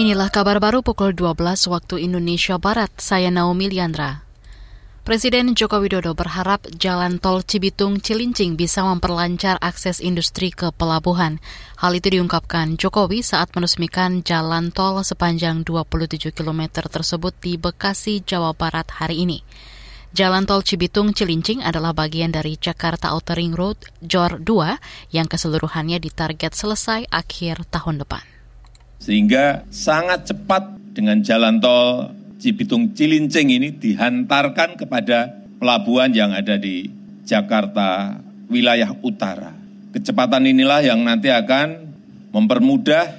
Inilah kabar baru pukul 12 waktu Indonesia Barat. Saya Naomi Liandra. Presiden Joko Widodo berharap jalan tol Cibitung Cilincing bisa memperlancar akses industri ke pelabuhan. Hal itu diungkapkan Jokowi saat meresmikan jalan tol sepanjang 27 km tersebut di Bekasi, Jawa Barat hari ini. Jalan tol Cibitung Cilincing adalah bagian dari Jakarta Outer Ring Road JOR 2 yang keseluruhannya ditarget selesai akhir tahun depan sehingga sangat cepat dengan jalan tol Cibitung Cilincing ini dihantarkan kepada pelabuhan yang ada di Jakarta wilayah utara. Kecepatan inilah yang nanti akan mempermudah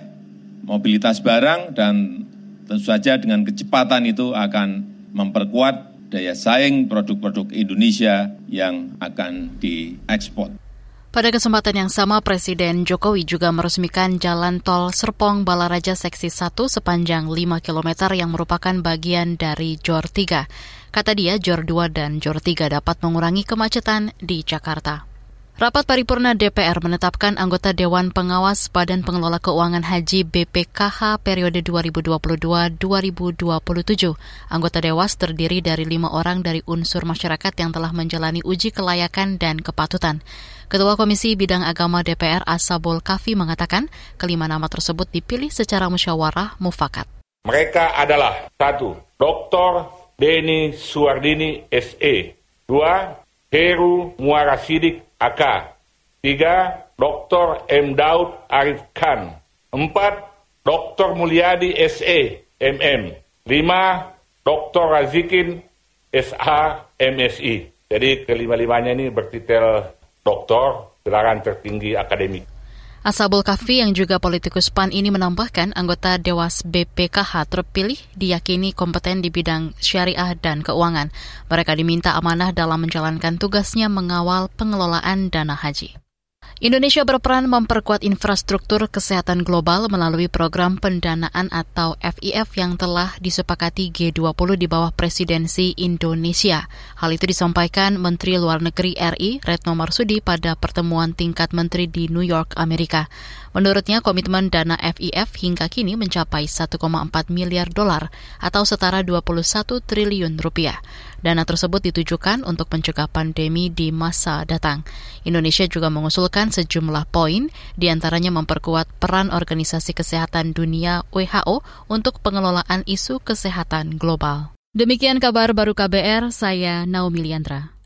mobilitas barang dan tentu saja dengan kecepatan itu akan memperkuat daya saing produk-produk Indonesia yang akan diekspor. Pada kesempatan yang sama, Presiden Jokowi juga meresmikan jalan tol Serpong Balaraja Seksi 1 sepanjang 5 km yang merupakan bagian dari JOR 3. Kata dia, JOR 2 dan JOR 3 dapat mengurangi kemacetan di Jakarta. Rapat paripurna DPR menetapkan anggota Dewan Pengawas Badan Pengelola Keuangan Haji BPKH periode 2022-2027. Anggota Dewas terdiri dari lima orang dari unsur masyarakat yang telah menjalani uji kelayakan dan kepatutan. Ketua Komisi Bidang Agama DPR Asabul Kafi mengatakan kelima nama tersebut dipilih secara musyawarah mufakat. Mereka adalah satu, Dr. Deni Suardini SE, dua, Heru Muara Sidik AK, tiga, Dr. M. Daud Arif Khan, empat, Dr. Mulyadi SE MM, lima, Dr. Razikin SH MSI. Jadi kelima-limanya ini bertitel doktor, gelaran tertinggi akademik. Asabul Kafi yang juga politikus PAN ini menambahkan anggota Dewas BPKH terpilih diyakini kompeten di bidang syariah dan keuangan. Mereka diminta amanah dalam menjalankan tugasnya mengawal pengelolaan dana haji. Indonesia berperan memperkuat infrastruktur kesehatan global melalui program pendanaan atau FIF yang telah disepakati G20 di bawah presidensi Indonesia. Hal itu disampaikan Menteri Luar Negeri RI Retno Marsudi pada pertemuan tingkat menteri di New York, Amerika. Menurutnya, komitmen dana FIF hingga kini mencapai 1,4 miliar dolar atau setara 21 triliun rupiah. Dana tersebut ditujukan untuk mencegah pandemi di masa datang. Indonesia juga mengusulkan sejumlah poin, di antaranya memperkuat peran Organisasi Kesehatan Dunia WHO untuk pengelolaan isu kesehatan global. Demikian kabar baru KBR, saya Naomi Liandra.